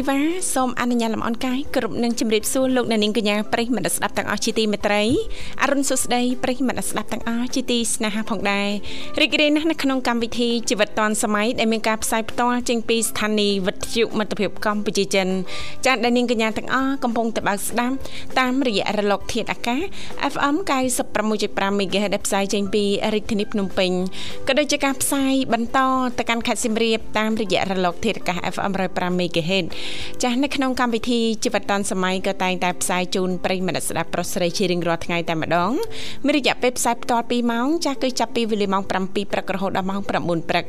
ធីវ៉ាសូមអនុញ្ញាតលំអរកាយគ្រប់នឹងជម្រាបសួរលោកអ្នកនាងកញ្ញាប្រិយមិត្តស្ដាប់ទាំងអស់ជាទីមេត្រីអរុនសុស្ដីប្រិយមិត្តស្ដាប់ទាំងអស់ជាទីស្នេហាផងដែររីករាយណាស់នៅក្នុងកម្មវិធីជីវិតឌွန်សម័យដែលមានការផ្សាយផ្ទាល់ចេញពីស្ថានីយ៍វិទ្យុមិត្តភាពកម្ពុជាចិនចាស់ដែលនាងកញ្ញាទាំងអស់កំពុងតបស្ដាប់តាមរយៈរលកធាតុអាកាស FM 96.5 MHz ដែលផ្សាយចេញពីរាជធានីភ្នំពេញក៏ដូចជាការផ្សាយបន្តទៅកាន់ខេត្តសៀមរាបតាមរយៈរលកធាតុអាកាស FM 105 MHz ចាស់នៅក្នុងកម្មវិធីជីវិតឌុនសម័យក៏តែងតែផ្សាយជូនប្រិយមិត្តស្ដាប់ប្រុសស្រីជារៀងរាល់ថ្ងៃតែម្ដងមានរយៈពេលផ្សាយផ្ទាល់2ម៉ោងចាស់គឺចាប់ពីវេលាម៉ោង7ព្រឹករហូតដល់ម៉ោង9ព្រឹក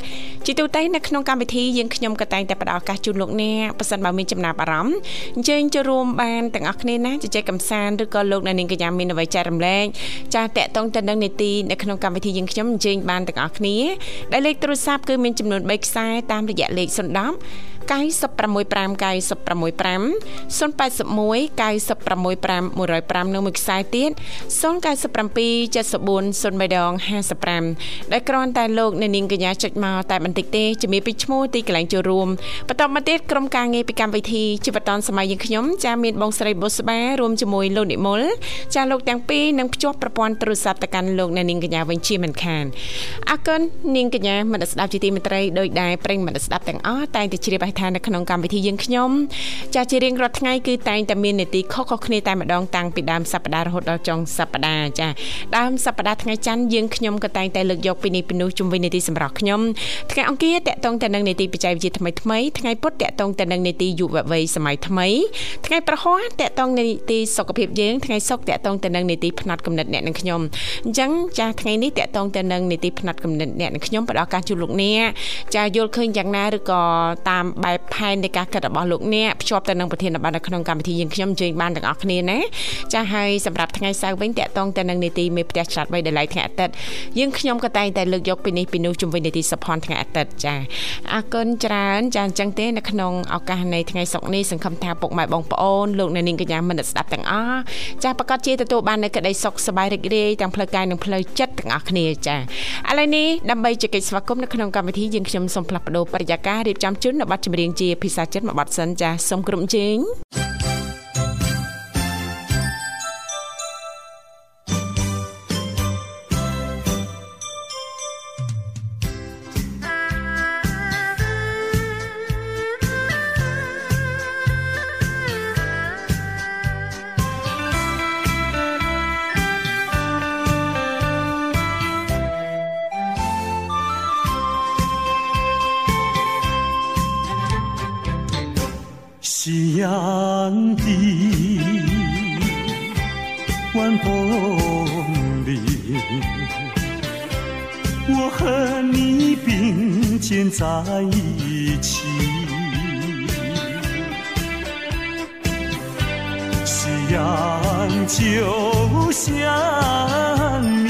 ជាទូទៅនៅក្នុងកម្មវិធីយើងខ្ញុំក៏តែងតែផ្ដល់ឱកាសជូនលោកអ្នកប៉ះសិនបើមានចំណាប់អារម្មណ៍អញ្ជើញចូលរួមបានទាំងអស់គ្នាណាជជែកកម្សាន្តឬក៏លោកអ្នកនាងកញ្ញាមានអ្វីចែករំលែកចាស់តាក់ទងទៅនឹងនីតិនៅក្នុងកម្មវិធីយើងខ្ញុំអញ្ជើញបានទាំងអស់គ្នាដែលលេខទូរស័ព្ទគឺមានចំនួន3ខ្សែតាមរយៈលេខ010 965 965 081 965 105និងមួយខ្សែទៀត097 74 03ដង55ដែលគ្រាន់តែលោកអ្នកនាងកញ្ញាចុចមកតែបន្តិចទេជំរាបពីឈ្មោះទីកន្លែងចូលរួមបន្តមកទៀតក្រុមការងារពីកម្មវិធីជីវិតឌុនសម័យយើងខ្ញុំចាមានបងស្រីបុស្បារួមជាមួយលោកនិមលចាលោកទាំងពីរនឹងភ្ជាប់ប្រព័ន្ធទូរស័ព្ទទៅកាន់លោកអ្នកនាងកញ្ញាវិញជាមិនខានអរគុណនាងកញ្ញាមនស្ដាប់ជាទីមេត្រីដោយដែរប្រិយមិត្តស្ដាប់ទាំងអស់តែងតែជ្រាបឲ្យថានៅក្នុងកម្មវិធីយើងខ្ញុំចាជារៀងរាល់ថ្ងៃគឺតែងតែមាននីតិខុសៗគ្នាតែម្ដងតាំងពីដើមសប្ដាហ៍រហូតដល់ចុងសប្ដាហ៍ចាដើមសប្ដាហ៍ថ្ងៃច័ន្ទយើងខ្ញុំក៏តែងតែលើកយកពីនេះពីនោះជុំវិញនីតិសម្រាប់ខ្ញុំថ្ងៃអង្គារតកតងទៅនឹងនីតិបច្ចេកវិទ្យាថ្មីថ្មីថ្ងៃពុធតកតងទៅនឹងនីតិយុវវ័យសម័យថ្មីថ្ងៃប្រហ័សតកតងនីតិសុខភាពយើងថ្ងៃសុក្រតកតងទៅនឹងនីតិផ្នែកកំណត់អ្នកនិងខ្ញុំអញ្ចឹងចាថ្ងៃនេះតកតងទៅនឹងនីតិផ្នែកកំណត់អ្នកនិងខ្ញុំផ្ដល់ការជួបលោកអ្នកចាយល់ឃើញយ៉ាងណាឬក៏តាមបែបផែននៃការគិតរបស់លោកអ្នកភ្ជាប់ទៅនឹងប្រធានបទនៅក្នុងកម្មវិធីយើងខ្ញុំអញ្ជើញបានទាំងអស់គ្នាណាចាហើយសម្រាប់ថ្ងៃសៅរ៍វិញតកតងទៅនឹងនីតិមេផ្ទះឆ្លាតវៃដែលឡៃថ្ងៃអាទិត្យយើងខ្ញុំក៏តែងតែលើកយកពីនេះពីនោះជុំវិញនីតិសុផនថ្ងៃអាទិត្យចាអរគុណច្រើនចាអញ្ចឹងទេនៅក្នុងឱកាសនៃថ្ងៃសុក្រនេះសង្ឃឹមថាពុកម៉ែបងប្អូនលោកអ្នកនាងកញ្ញាមិត្តស្ដាប់ទាំងអស់ចាប្រកាសជាទទួលបាននូវក្តីសុខសប្បាយរីករាយទាំងផ្លូវកាយនិងផ្លូវចិត្តទាំងអស់គ្នាចាឥឡូវនេះដើម្បីជែកស្វាគមន៍នៅក្នុងកម្មវិធីយើងខ្ញុំសូមផ្លាស់ប្ដូរបរិយាកាសរៀបចំជូននៅប័ណ្ណចម្រៀងជាភាសាចិនមួយបទសិនចាសូមគ្រប់ជេង 晚风里，我和你并肩在一起。夕阳就像你，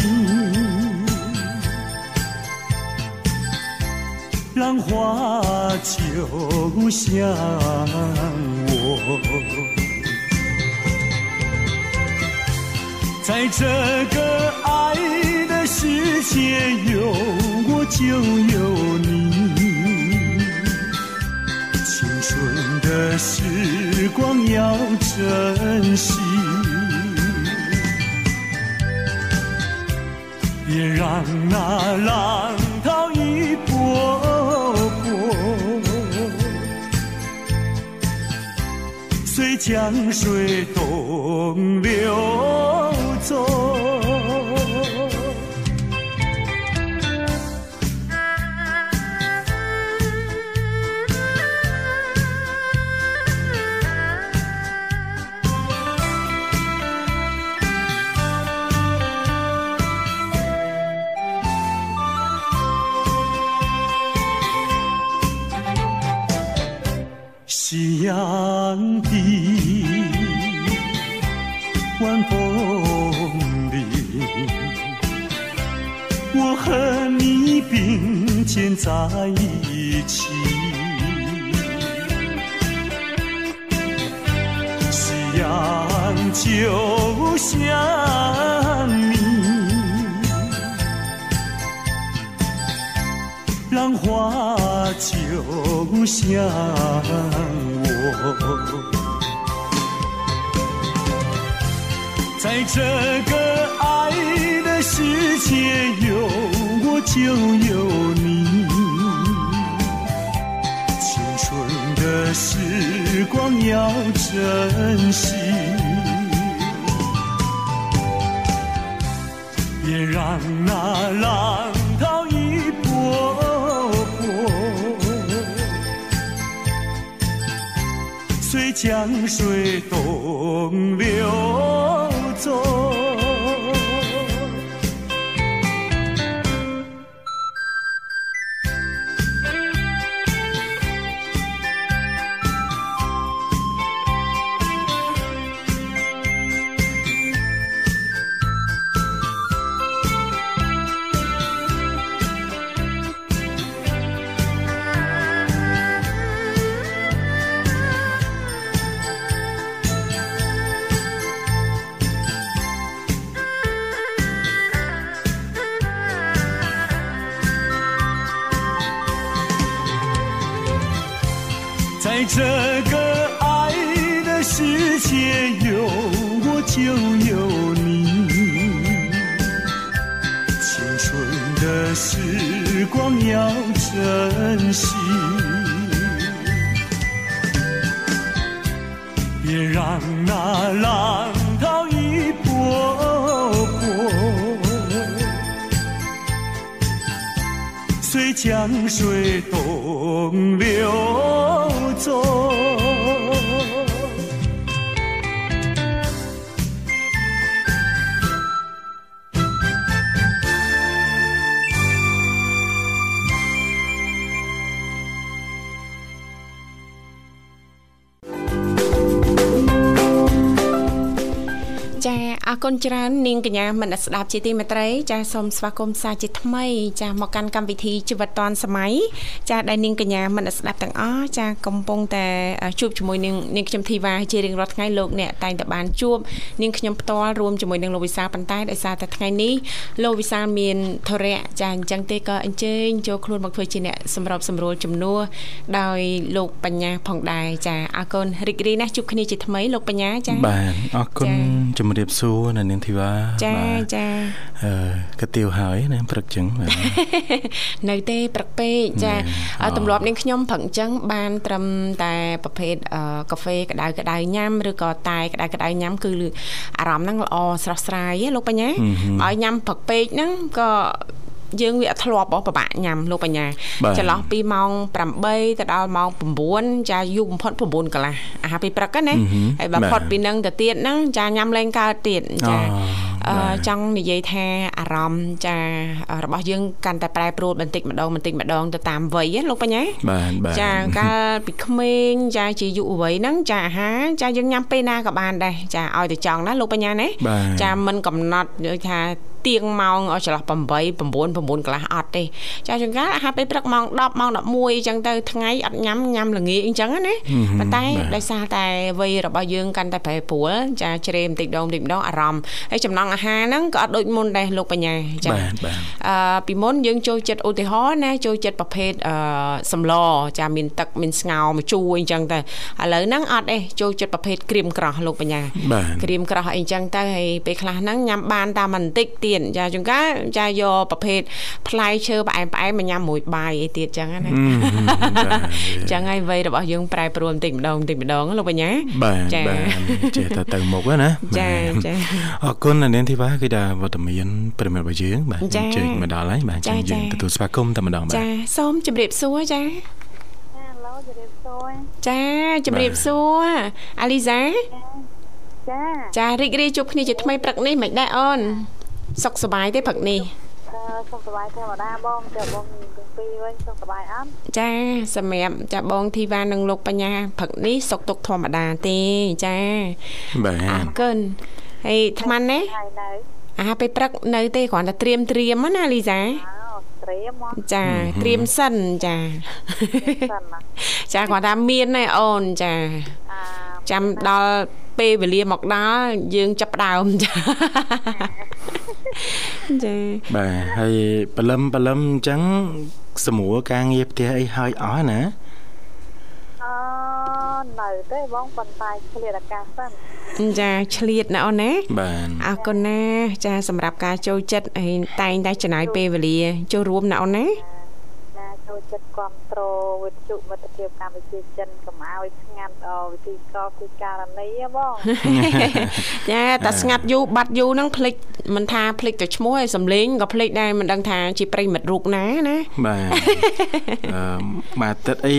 浪花就像我。在这个爱的世界，有我就有你。青春的时光要珍惜，别让那浪涛一波波。随江水东流 corazón. អរគុណច្រើននាងកញ្ញាមនស្ដាប់ជាទីមេត្រីចាសូមស្វាគមន៍សាជាថ្មីចាមកកាន់កម្មវិធីជីវិតឌွန်សម័យចាដែលនាងកញ្ញាមនស្ដាប់ទាំងអស់ចាកំពុងតែជួបជាមួយនឹងនាងខ្ញុំធីវ៉ាជារៀងរាល់ថ្ងៃលោកអ្នកតែងតែបានជួបនាងខ្ញុំផ្ទាល់រួមជាមួយនឹងលោកវិសាលប៉ុន្តែដោយសារតែថ្ងៃនេះលោកវិសាលមានធរៈចាអញ្ចឹងទេក៏អញ្ជើញចូលខ្លួនមកធ្វើជាអ្នកសម្របសម្រួលជំនួសដោយលោកបញ្ញាផងដែរចាអរគុណរីករាយណាស់ជួបគ្នាជាថ្មីលោកបញ្ញាចាបាទអរគុណជំរាបសួរនៅនាងធីវ៉ាចាចាអឺកាទៀវហើយណាព្រឹកចឹងបាទនៅទេព្រឹកពេកចាទម្លាប់នាងខ្ញុំព្រឹកចឹងបានត្រឹមតែប្រភេទកាហ្វេក្តៅក្តៅញ៉ាំឬក៏តែក្តៅក្តៅញ៉ាំគឺអារម្មណ៍ហ្នឹងល្អស្រស់ស្រាយលោកបញ្ញាឲ្យញ៉ាំព្រឹកពេកហ្នឹងក៏ យើងវាធ្លាប់បបាក់ញ៉ាំលោកបញ្ញាចន្លោះពីម៉ោង8ទៅដល់ម៉ោង9ចាយូរបំផុត9កន្លះអាហារពេលព្រឹកណាហើយបើផុតពីនឹងទៅទៀតហ្នឹងចាញ៉ាំលែងកើតទៀតចាអឺចង់និយាយថាអារម្មណ៍ចារបស់យើងកាន់តែប្រែប្រួលបន្តិចម្ដងបន្តិចម្ដងទៅតាមវ័យលោកបញ្ញាបាទបាទចាកាលពីក្មេងចាជាយុវវ័យហ្នឹងចាអាហារចាយើងញ៉ាំពេលណាក៏បានដែរចាឲ្យតែចង់ណាលោកបញ្ញាណាចាមិនកំណត់ថា ទៀងម៉ោងចន្លោះ8 9 9កន្លះអត់ទេចាចង្កាអាហារពេលព្រឹកម៉ោង10ម៉ោង11អញ្ចឹងទៅថ្ងៃអត់ញ៉ាំញ៉ាំល្ងាចអញ្ចឹងណាប៉ុន្តែដោយសារតែវ័យរបស់យើងកាន់តែប្រែប្រួលចាជ្រេមតិចម្ដងតិចម្ដងអារម្មណ៍ហើយចំណង់អាហារហ្នឹងក៏អត់ដូចមុនដែរលោកបញ្ញាចាអឺពីមុនយើងចូលចិត្តឧទាហរណ៍ណាចូលចិត្តប្រភេទអឺសម្លចាមានទឹកមានស្ងោរម្ជូរអញ្ចឹងទៅឥឡូវហ្នឹងអត់ទេចូលចិត្តប្រភេទក្រៀមក្រោះលោកបញ្ញាក្រៀមក្រោះអីអញ្ចឹងទៅហើយពេលខ្លះហ្នឹងញ៉ាំបានតាមបន្តិចទៀតចាចង្ការចាយកប្រភេទផ្លែឈើផ្អែមផ្អែមមកញ៉ាំមួយបាយអីទៀតចឹងណាចឹងហើយវ័យរបស់យើងប្រែប្រួលបន្តិចម្ដងបន្តិចម្ដងលោកបញ្ញាចាបាទចេះតែទៅមុខណាចាចាអរគុណនាងធីវ៉ាគឺថាវត្តមានប្រិមិត្តរបស់យើងបាទជើញមកដល់ហើយបាទចឹងយើងទទួលស្វាគមន៍តែម្ដងបាទចាសូមជម្រាបសួរចាចាជម្រាបសួរអាលីសាចាចារីករាយជួបគ្នាជាថ្មីព្រឹកនេះមិនដែរអូន សុខសប្បាយទេព្រឹកនេះសុខសប្បាយធម្មតាបងចាបងទាំងពីរវិញសុខសប្បាយអត់ចាសម្រាប់ចាបងធីវ៉ានិងលោកបញ្ញាព្រឹកនេះសុខទុក្ខធម្មតាទេចាបាទអរគុណហើយថ្មណាអាហារពេលព្រឹកនៅទេគ្រាន់តែត្រៀមត្រៀមណាលីសាចត្រីហ្មងចាត្រៀមសិនចាសិនណាចាគាត់ថាមានឯអូនចាអាចាំដល់ពេលវេលាមកដល់យើងចាប់ផ្ដើមចា ចាបាទហើយព្រលឹមព្រលឹមអញ្ចឹងសម្រួលការងារផ្ទះអីហើយអស់ណាអឺនៅទេបងប៉ុន្តែឆ្លៀតអាកាសសិនចាឆ្លៀតណាអូនណាបាទអរគុណណា ចា សម្រាប់ការចូលចិត្តហើយតែងតែចំណាយពេលវេលាចូលរួមណាអូនណាណា ចូលចិត្តគ្រប់គ្រងវិទ្យុមិត្តភាពកម្ពុជាចិនកុំឲ្យស្ងាត់អវិធីកពីករណីហ៎បងចាតែស្ងាត់យូរបាត់យូរហ្នឹងភ្លេចមិនថាភ្លេចតែឈ្មោះឯសំលេងក៏ភ្លេចដែរមិនដឹងថាជាប្រិយមិត្តរូបណាណាបាទអឺបាទទឹកអី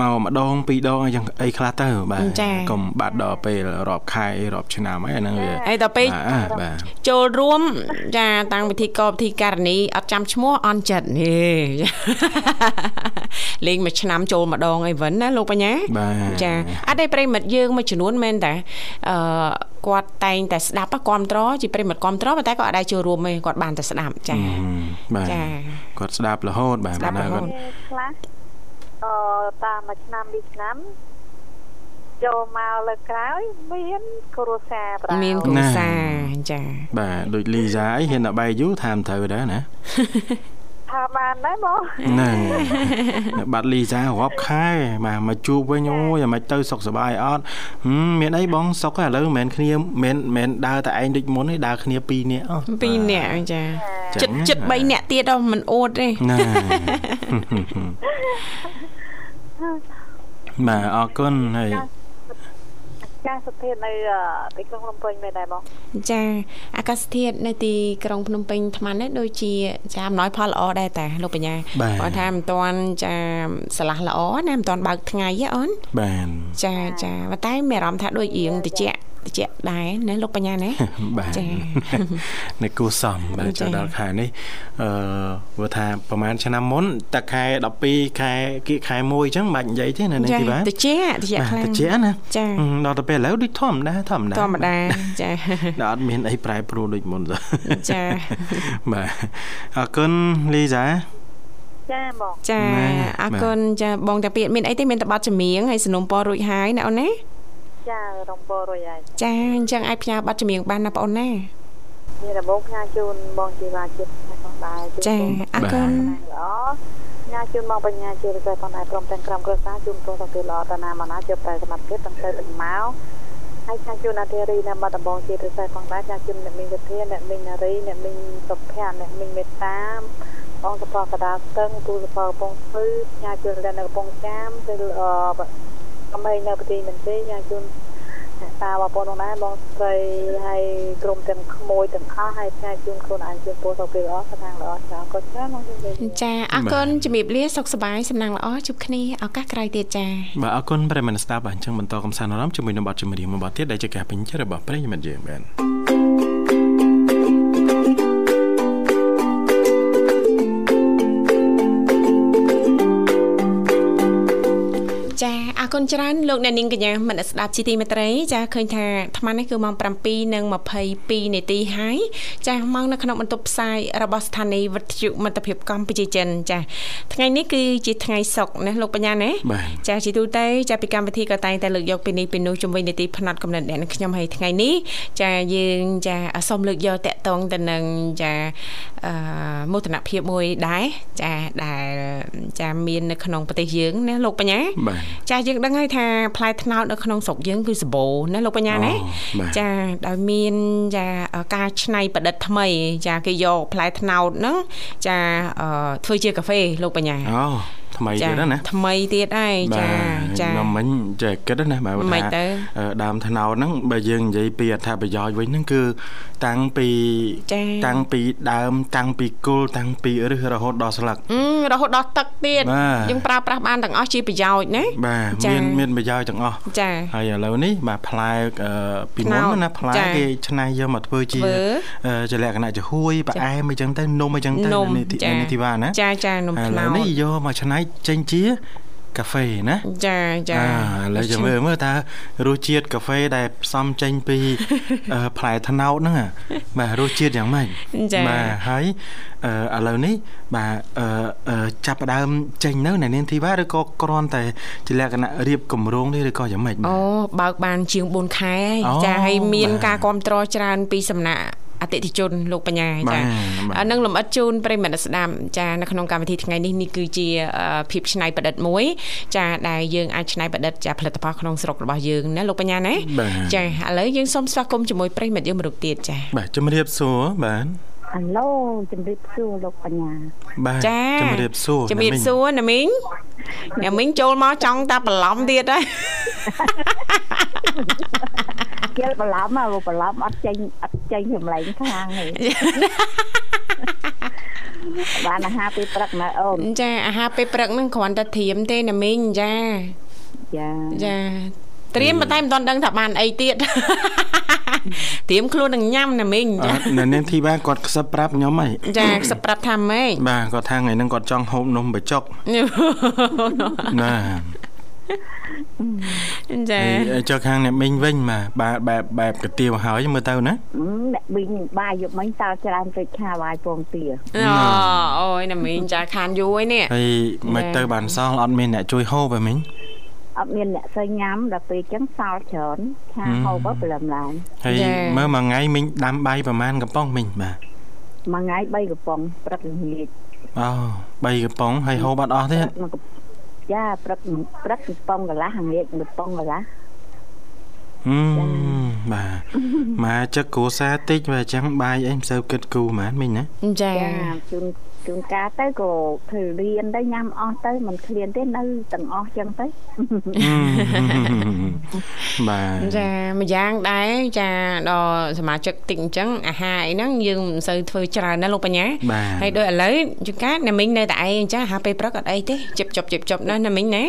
មកម្ដងពីរដងអីចឹងអីខ្លះទៅបាទកុំបាត់ដល់ពេលរាប់ខែរាប់ឆ្នាំអីអាហ្នឹងវាហើយដល់ពេលបាទបាទចូលរួមចាតាំងវិធីកវិធីការនីអត់ចាំឈ្មោះអន់ចិត្តហេលេងមួយឆ្នាំចូលម្ដងអីវិញណាលោកបញ្ញាបាទចាអត់ទេប្រិមិត្តយើងមួយចំនួនមែនតែអឺគាត់តែងតែស្ដាប់គ្រប់ត្រជាប្រិមិត្តគ្រប់ត្រប៉ុន្តែគាត់អត់ដែរចូលរួមទេគាត់បានតែស្ដាប់ចាបាទចាគាត់ស្ដាប់រហូតបាទស្ដាប់រហូតគាត់ខ្លះ អឺតាមមួយឆ្នាំពីរឆ្នាំចូលមកលើក្រោយមានគ្រួសារប្រៅមានគ្រួសារចាបាទដូចលីសាអីហ៊ានដល់បែកយូរថាមត្រូវដែរណា ថាបានដែរបងហ្នឹងបាត់លីសារាប់ខែបាទមកជួបវិញអូយអាមិនទៅសុខសប្បាយអត់ហឹមមានអីបងសុខឥឡូវមិនមែនគ្នាមិនមិនដើរតែឯងដូចមុនទេដើរគ្នា2នាក់អស់ពីរនាក់ចាចឹចិត្តងចិត្ត3នាក់ទៀតដល់មិនអួតទេណាបាទអរគុណហើយ ចាស់ស្ថិតនៅអឺទីក្រុងភ្នំពេញមែនដែរបងចាអាកាសធាតុនៅទីក្រុងភ្នំពេញថ្មនេះដូចជាចាអំណោយផលល្អដែរតាលោកបញ្ញាបាទគាត់ថាមិនទាន់ចាឆ្លាស់ល្អណាមិនទាន់បើកថ្ងៃទេអូនបាទចាចាប៉ុន្តែមានអារម្មណ៍ថាដូចរៀងតិច តិចដែរណាលោកបញ្ញាណាបាទចានៅគូសំបាទចាចូលដល់ខែនេះអឺព្រោះថាប្រហែលឆ្នាំមុនតែខែ12ខែគៀកខែ1អញ្ចឹងមិនបាច់និយាយទេនៅនេះចាទីបាទតិចតិចបាទខ្លាំងតិចណាចាហឹមដល់ទៅពេលឥឡូវដូចធម្មតាធម្មតាធម្មតាចាដល់អត់មានអីប្រែប្រួលដូចមុនទេចាបាទអរគុណលីសាចាបងចាណែអរគុណចាបងតាពីមានអីទេមានតប័តចម្រៀងហើយสนុំពររួចហើយណាអូនណា ចារំពររួយហើយចាអញ្ចឹងអាចផ្ញើប័តចម្រៀងបានណាបងអូនណាមានដំបងផ្ញើជូនបងជីវ៉ាជាតិផងដែរចាអរគុណល្អផ្ញើជូនបងបញ្ញាជាពិសេសផងដែរព្រមទាំងក្រុមគ្រួសារជូនព្រោះទៅល្អតាណាមកណាជួបតែសមត្ថភាពទាំងទៅទាំងមកហើយផ្ញើជូនអាធិរីនៅបាត់ដំបងជាពិសេសផងដែរផ្ញើជូនអ្នកមីងវិធាអ្នកមីងនារីអ្នកមីងសុភ័ក្រអ្នកមីងមេត្តាបងសពកដាស្ទឹងទូសពកំពង់ស្ពឺផ្ញើជូននៅកំពង់ចាមទៅអឺ ក្មេងនៅប្រទេសមន្ទីរផ្ញើជូនអ្នកតាបងប្អូននោះដែរបងស្រីហើយក្រុមទាំងក្មួយទាំងអស់ហើយផ្ញើជូនខ្លួនឯងជូនពរសុខភាពល្អសំណាងល្អចាក៏ច្រើនមកជម្រាបលាចាអរគុណជំរាបលាសុខសប្បាយសំណាងល្អជួបគ្នាឱកាសក្រោយទៀតចាបាទអរគុណប្រិយមិត្តស្ដាប់បាទអញ្ចឹងបន្តកំសាន្តអារម្មណ៍ជាមួយនឹងបទចម្រៀងមួយបទទៀតដែលជាការពេញចិត្តរបស់ប្រិយមិត្តយើងបាទ គុណច្រើនលោកអ្នកនាងកញ្ញាមនស្សស្ដាប់ជីទីមេត្រី ចាឃើញថាអាត្មានេះគឺម៉ោង7:22នាទីហើយចាម៉ោងនៅក្នុងបន្ទប់ផ្សាយរបស់ស្ថានីយ៍វិទ្យុមិត្តភាពកម្ពុជាចិនចាថ្ងៃនេះគឺជាថ្ងៃសុក្រណាលោកបញ្ញាណាបាទចាជាទូទៅចាពីកម្មវិធីក៏តែងតែលើកយកពីនេះពីនោះជំវិញនីតិផ្នែកកំណត់អ្នកនឹងខ្ញុំហើយថ្ងៃនេះចាយើងចាសូមលើកយកតកតងទៅនឹងចាអឺមោទនភាពមួយដែរចាដែលចាមាននៅក្នុងប្រទេសយើងណាលោកបញ្ញាបាទចាយើងដឹងហើយថាផ្លែត្នោតនៅក្នុងស្រុកយើងគឺសម្បូរណាលោកបញ្ញាណាអូបាទចាដោយមានចាការច្នៃប្រឌិតថ្មី ចាគេយកផ្លែត្នោតហ្នឹងចាអឺធ្វើជាកាហ្វេលោកបញ្ញាអូ ថ្មីទៀតណាថ្មីទៀតហើយចាចាខ្ញុំមិញចេះគិតណាបាទមិនថាទៅអឺដើមថ្នោតហ្នឹងបើយើងនិយាយពីអត្ថប្រយោជន៍វិញហ្នឹងគឺ តាំងពីចា៎តាំងពីដើម តាំងពីគល់តាំងពីឫសរហូតដល់ស្លឹកអឺរហូតដល់ទឹកទៀតបាទយើងប្រើប្រាស់បានទាំងអស់ជាប្រយោជន៍ណាបាទចា៎មានមានប្រយោជន៍ទាំងអស់ចាហើយឥឡូវនេះបាទផ្លែអឺពីមុនត្នោតណាផ្លែចា៎គេច្នៃយកមកធ្វើជាធ្វើអឺជាលក្ខណៈជាហួយផ្អែមអីចឹងទៅនំអីចឹងទៅនំនេះទីចា៎នេះទីវ៉ាណាចាចានំឥត្នោឡូវតនេះយកមកច្នៃចេញជាកាហ្វេណាចាចាអាឥឡូវចាំមើលមើលតើរសជាតិកាហ្វេដែលផ្សំចេញពីអឺផ្លែត្នោតហ្នឹងអាបាទរសជាតិយ៉ាងម៉េចចាបាទហើយអឺឥឡូវនេះបាទអឺអឺចាប់ផ្ដើមចេញនៅនៅនាងធីវ៉ាឬក៏គ្រាន់តែជាលក្ខណៈរៀបគម្រោងនេះឬក៏យ៉ាងម៉េចបាទអូបើកបានជាង4ខែអូហើយចាហើយមានបាទការគ្រប់គ្រងច្រើនពីសំណាក់ អតិថិជនលោកបញ្ញាបាទចាបាទអានឹងលំអិតជូនប្រិយមិត្តអ្នកស្ដាប់ចានៅក្នុងកម្មវិធីថ្ងៃនេះនេះគឺជាអឺភាពច្នៃប្រឌិតមួយ ចាដែលយើងអាចច្នៃប្រឌិតចាផលិតផលក្នុងស្រុករបស់យើងណាលោកបញ្ញាណាបាទចាឥឡូវយើងសូមស្វាគមន៍ជាមួយប្រិយមិត្តយើងមួយរូបទៀតចាបាទជំរាបសួរបាទអាឡូជំរាបសួរលោកបញ្ញាបាទចាជំរាបសួរជំរាបណាមីងសួរណាមីងណាមីងចូលមកចង់តែបន្លំទៀតហើយ ជិលបន្លំមកបន្លំអត់ចេញអត់ចេញចម្លែងខាងទេបានអាហារពេលព្រឹកណាអូនចាអាហារពេលព្រឹកហ្នឹងគ្រាន់តែត្រៀមទេណាមីងចាចាចាត្រៀមប៉ុន្តែមិនទាន់ដឹងថាបានអីទៀតត្រៀមខ្លួននឹងញ៉ាំណាមីងអចាត់នៅនាងធីវ៉ាគាត់ខ្សឹបប្រាប់ខ្ញុំហីចាខ្សឹបប្រាប់ថាម៉េចបាទគាត់ថាថ្ងៃហ្នឹងគាត់ចង់ហូបនំបញ្ចុកណា ចាហើយចុះខាងអ្នកមីងវិញបាទបែបបែបកាទៀវហើយមើលទៅណាហឹមអ្នកប៊ីងបាយយកមិញតើច្រើនពេកខាបាយពងទាអូអូយណាមីងចាខានយូរហើយនេះហើយមិនទៅបានសល់អត់មានអ្នកជួយហូបហ៎មីងអត់មានអ្នកស្អីញ៉ាំដល់ពេលអញ្ចឹងសល់ច្រើនខាហឹមហូបទៅព្រលឹមឡើងហើយមើលមួយថ្ងៃមីងដាំបាយប្រហែលកំប៉ុងមីងបាទមួយថ្ងៃ3កំប៉ុងព្រឹកល្ងាចអូ3កំប៉ុងហើយហូបអត់អស់ទេព្រឹកមួយកំ ចាព្រឹកព្រឹកកំប៉ុងកន្លះល្ងាចមួយប៉ុងកន្លះហឹមបាទមកចឹកគ្រួសារតិចបើអញ្ចឹងបាយអីមិនសូវគិតគូរហ្មងមីងណាចាចាជូន ជូនកាទៅក៏ធ្វើរៀនទៅញ៉ាំអស់ទៅមិនឃ្លានទេនៅទាំងអស់ចឹងទៅហឹមបាទចាម្យ៉ាងដែរចាដល់សមាជិកតិចអញ្ចឹងអាហារអីហ្នឹងយើងមិនសូវធ្វើច្រើនណាលោកបញ្ញាបាទហើយដូចឥឡូវជួនកាលណាមីងនៅតែឯងអញ្ចឹងអាហារពេលព្រឹកអត់អីទេជិបជប់ជិបជប់ណាណាមីងណា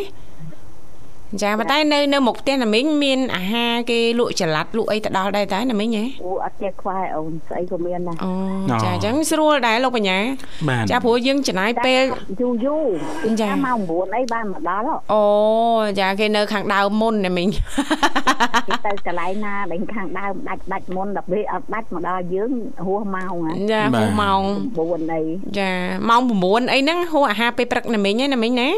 ចាប៉ុន្តែនៅនៅមុខផ្ទះណាមីងមានអាហារគេលក់ចល័តលក់អីទៅដល់ដែរតើណាមីងហ៎អូអត់ចេះខ្វះអូនស្អីក៏មានដែរអូចាអញ្ចឹងស្រួលដែរលោកបញ្ញាបាទចាព្រោះយើងចំណាយពេលយូរយូរចាចាំម៉ោង9អីបានមកដល់ហ៎អូចាគេនៅខាងដើមមុនណាមីងគេទៅកន្លែងណាដែលខាងដើមដាច់ដាច់មុនដល់ពេលអត់ដាច់មកដល់យើងហួសម៉ោងហ៎ចាហួសម៉ោង9អីចាម៉ោង9អីហ្នឹងហួសអាហារពេលព្រឹកណាមីងណាណាមីងណា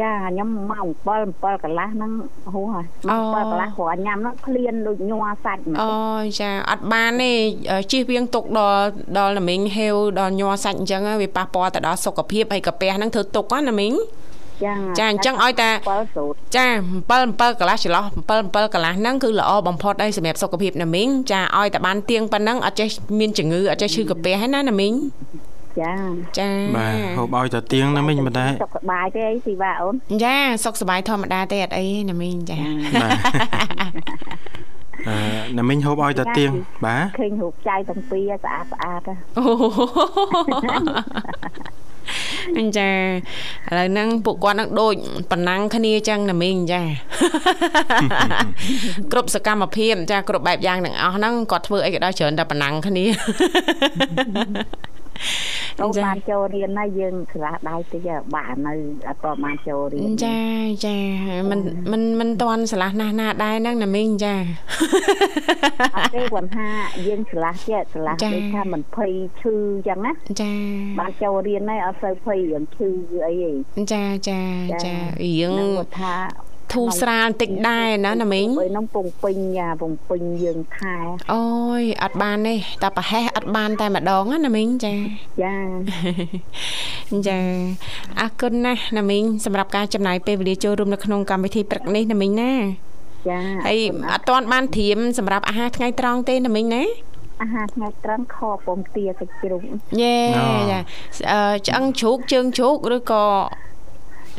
ចាខ្ញុំម៉ោង7 7កន្លះហ្នឹងហួសហើយអូម៉ោង7កន្លះព្រោះញ៉ាំហ្នឹងឃ្លានដូចញ័រសាច់មកអូចាអត់បានទេជិះវៀងទុកដល់ដល់ណាមីងហេវដល់ញ័រសាច់អញ្ចឹងហើយវាប៉ះពាល់ទៅដល់សុខភាពហើយកាពះហ្នឹងធ្វើទុកណាមីងចាចាអញ្ចឹងឲ្យតែ7សូត្រចា7 7កន្លះចន្លោះ7 7កន្លះហ្នឹងគឺល្អបំផុតហើយសម្រាប់សុខភាពណាមីងចាឲ្យតែបានទៀងប៉ុណ្ណឹងអត់ចេះមានជំងឺអត់ចេះឈឺកាពះហ្នឹងណាណាមីង ចាចាបាទហូបឲ្យតែទៀងណាមីងមិនដែរសុខសប្បាយទេអីទីវ៉ាអូនចាសុខសប្បាយធម្មតាទេអត់អីទេណាមីងចាបាទអឺណាមីងហូបឲ្យតែទៀងបាទឃើញរូបចៅទាំងពីរស្អាតស្អាតហ៎អូអញ្ចាឥឡូវហ្នឹងពួកគាត់នឹងដូចប៉ុណ្ណឹងគ្នាចឹងណាមីងចាគ្រប់សកម្មភាពចាគ្រប់បែបយ៉ាងទាំងអស់ហ្នឹងគាត់ធ្វើអីក៏ដោយច្រើនតែប៉ុណ្ណឹងគ្នា អូនបានចូលរៀនហើយយើងឆ្លាស់ដៃតិចបាននៅអត់ក៏បានចូលរៀន ចាចាมันมันมันតន់ឆ្លាស់ណាស់ណាដែរហ្នឹងណាមីងចា អត់ទេគាត់ថាយើងឆ្លាស់ចេះឆ្លាស់ ចា ដូចថាមិនភ័យឈឺអញ្ចឹងណា ចា បានចូលរៀនហើយអត់សូវភ័យរឿងឈឺអីទេ ចាចាចារៀង នឹងគាត់ថា ធូរស្រាលបន្តិចដែរណាណាមីងពេលហ្នឹងពងពេញយ៉ាពងពេញយើងខែអូយអត់បានទេតែប្រហែសអត់បានតែម្ដងណាណាមីងចាចាចាអរគុណណាស់ណាមីងសម្រាប់ការចំណាយពេលវេលាចូលរួមនៅក្នុងកម្មវិធីព្រឹកនេះណាមីងណាចាហើយអត់ទាន់បានត្រៀមសម្រាប់អាហារថ្ងៃត្រង់ទេណាមីងណាអាហារថ្ងៃត្រង់ខពងទាសាច់ជ្រូកយេអូចាអឺឆ្អឹងជ្រូកជើងជ្រូកឬក៏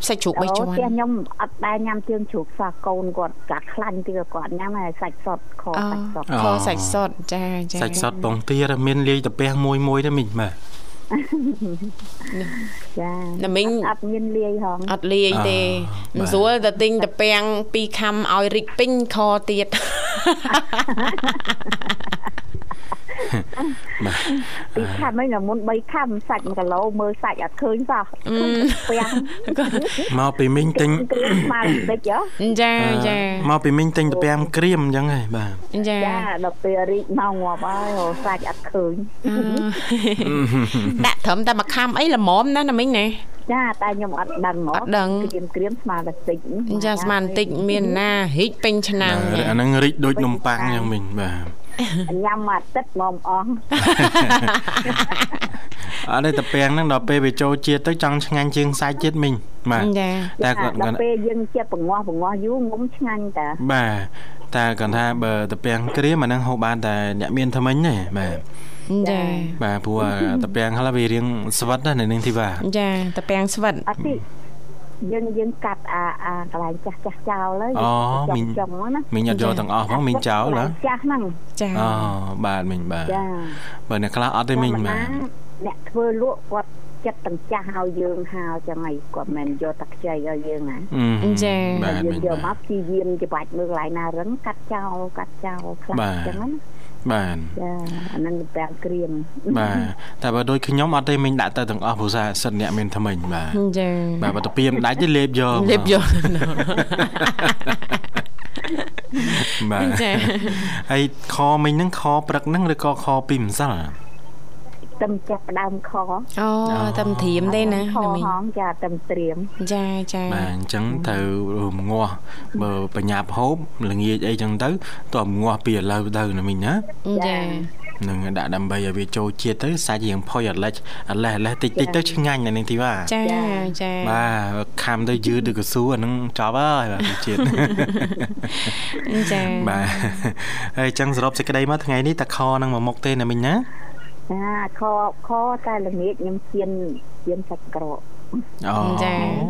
សាច់ជ្រូកបីអូជាន់ផ្ទះខ្ញុំអត់ដែរញ៉ាំជើងជ្រូកសោះកូនគាត់ចាក់ខ្លាញ់ទៀតគាត់ញ៉ាំហើយសាច់សុតខអូសាច់សុតខសាច់សុតចាចាសាច់សុតពងទាមានលាយតាពះមួយមួយទេមីងបាទចាណាមីងអត់មានលាយហងអត់លាយទេអ่าមិនស្រួលតែទិញតាពាំងពីរខំឲ្យរិចពេញខទៀតបបាទ ពីខំហ្នឹងមុន3ខំសាច់1គីឡូមើលសាច់អត់ឃើញសោះឃើញតែពាំងមកពីមីងទិញគ្រឿងស្មើបន្តិចហ៎ចាចាមកពីមីងទិញទៅ5ក្រៀមអញ្ចឹងហ៎បាទចាចាដល់ពេលរីកមកងាប់ហើយរកសាច់អត់ឃើញដាក់ត្រឹមតែមួយខាំអីល្មមណាណាមីងណាចាតែខ្ញុំអត់ដឹងហ៎អត់ដឹងក្រៀមក្រៀមស្មើតែតិចចាស្មានបន្តិចមានណារីកពេញឆ្នាំងអាហ្នឹងរីកដូចនំប៉័ងអញ្ចឹងមីងបាទ ញ៉ាំមួយអាទិត្យមកអស់អត់ទេតាពាំងហ្នឹងដល់ពេលវាចូលជាតិទៅចង់ឆ្ងាញ់ជាងសាច់ទៀតមីងបាទចាតែតែគាត់ដល់ពេលយើងចិត្តបង្ងាស់បង្ងាស់យូរងុំឆ្ងាញ់តាបាទតែគាត់ថាបើតាពាំងក្រៀមអាហ្នឹងហូបបានតែអ្នកមានថ្មិញទេបាទចាបាទព្រោះតាពាំងខ្លះវារៀងស្វិតណាស់នៅនឹងទីបាទចាតាពាំងស្វិតអត់ទេ យើងយើងកាត់អាអាកន្លែងចាស់ចាស់ចោលហើយអូចុងមីងចុងហ្នឹងណាមីងអត់យកទាំងអស់ផងមីងចោលកន្លែហ៎ងចាស់ហ្នឹងចាអូបាទមីងបាទចាបើអ្នកខ្លះអត់ទេមីងបាទអ្នកធ្វើលក់គាត់ចិត្តទាំងចាស់ឲ្យយើងហៅចឹងហើយគាត់មិនយកតែខ្ចីឲ្យយើងណាអឺចាបាទយើងមីងយកមបាទកព្យាយាមច្បាច់មើលកន្លែងណារឹងកាត់ចោលកាត់ចោលខ្លះបាទចឹងណា បាទចាអាហ្នឹងប្រាំងក្រៀមបាទតែបើដូចខ្ញុំអត់ទេមីងដាក់ទៅទាំងអស់ព្រោះថាសិតអ្នកមានថ្មិញបាទចាបាទបើទៅពីមិនដាច់ទេលេបយកលេបយកបាទចាហើយខមីងហ្នឹងខព្រឹកហ្នឹងឬក៏ខពីម្សិល ទឹមចាប់ផ្ដើមខអូតែមិនធៀមទេណាខណាមីងហងចាទឹមត្រៀមចាចាបាទអញ្ចឹងត្រូវរំងាស់បើបញ្ញាប់ហូបល្ងាចអីចឹងទៅតើរំងាស់ពីឥឡូវទៅណាមីងណាចានឹងដាក់ដើម្បីឲ្យវាចូលជាតិទៅសាច់រៀងផុយអត់លេចអត់លេះអត់លេះតិចតិចទៅឆ្ងាញ់ណានឹងទីបាទចាចាបាទខាំទៅយឺតដូចកស៊ូអានឹងចប់ហើយបាទវាជាតិចាបាទហើយអញ្ចឹងសរុបសេចក្តីមកថ្ងៃនេះតាខនឹងមកមុខទេណាមីងណា ចាខខតែល្ងាចខ្ញុំជៀនជៀនសាច់ក្រកអូ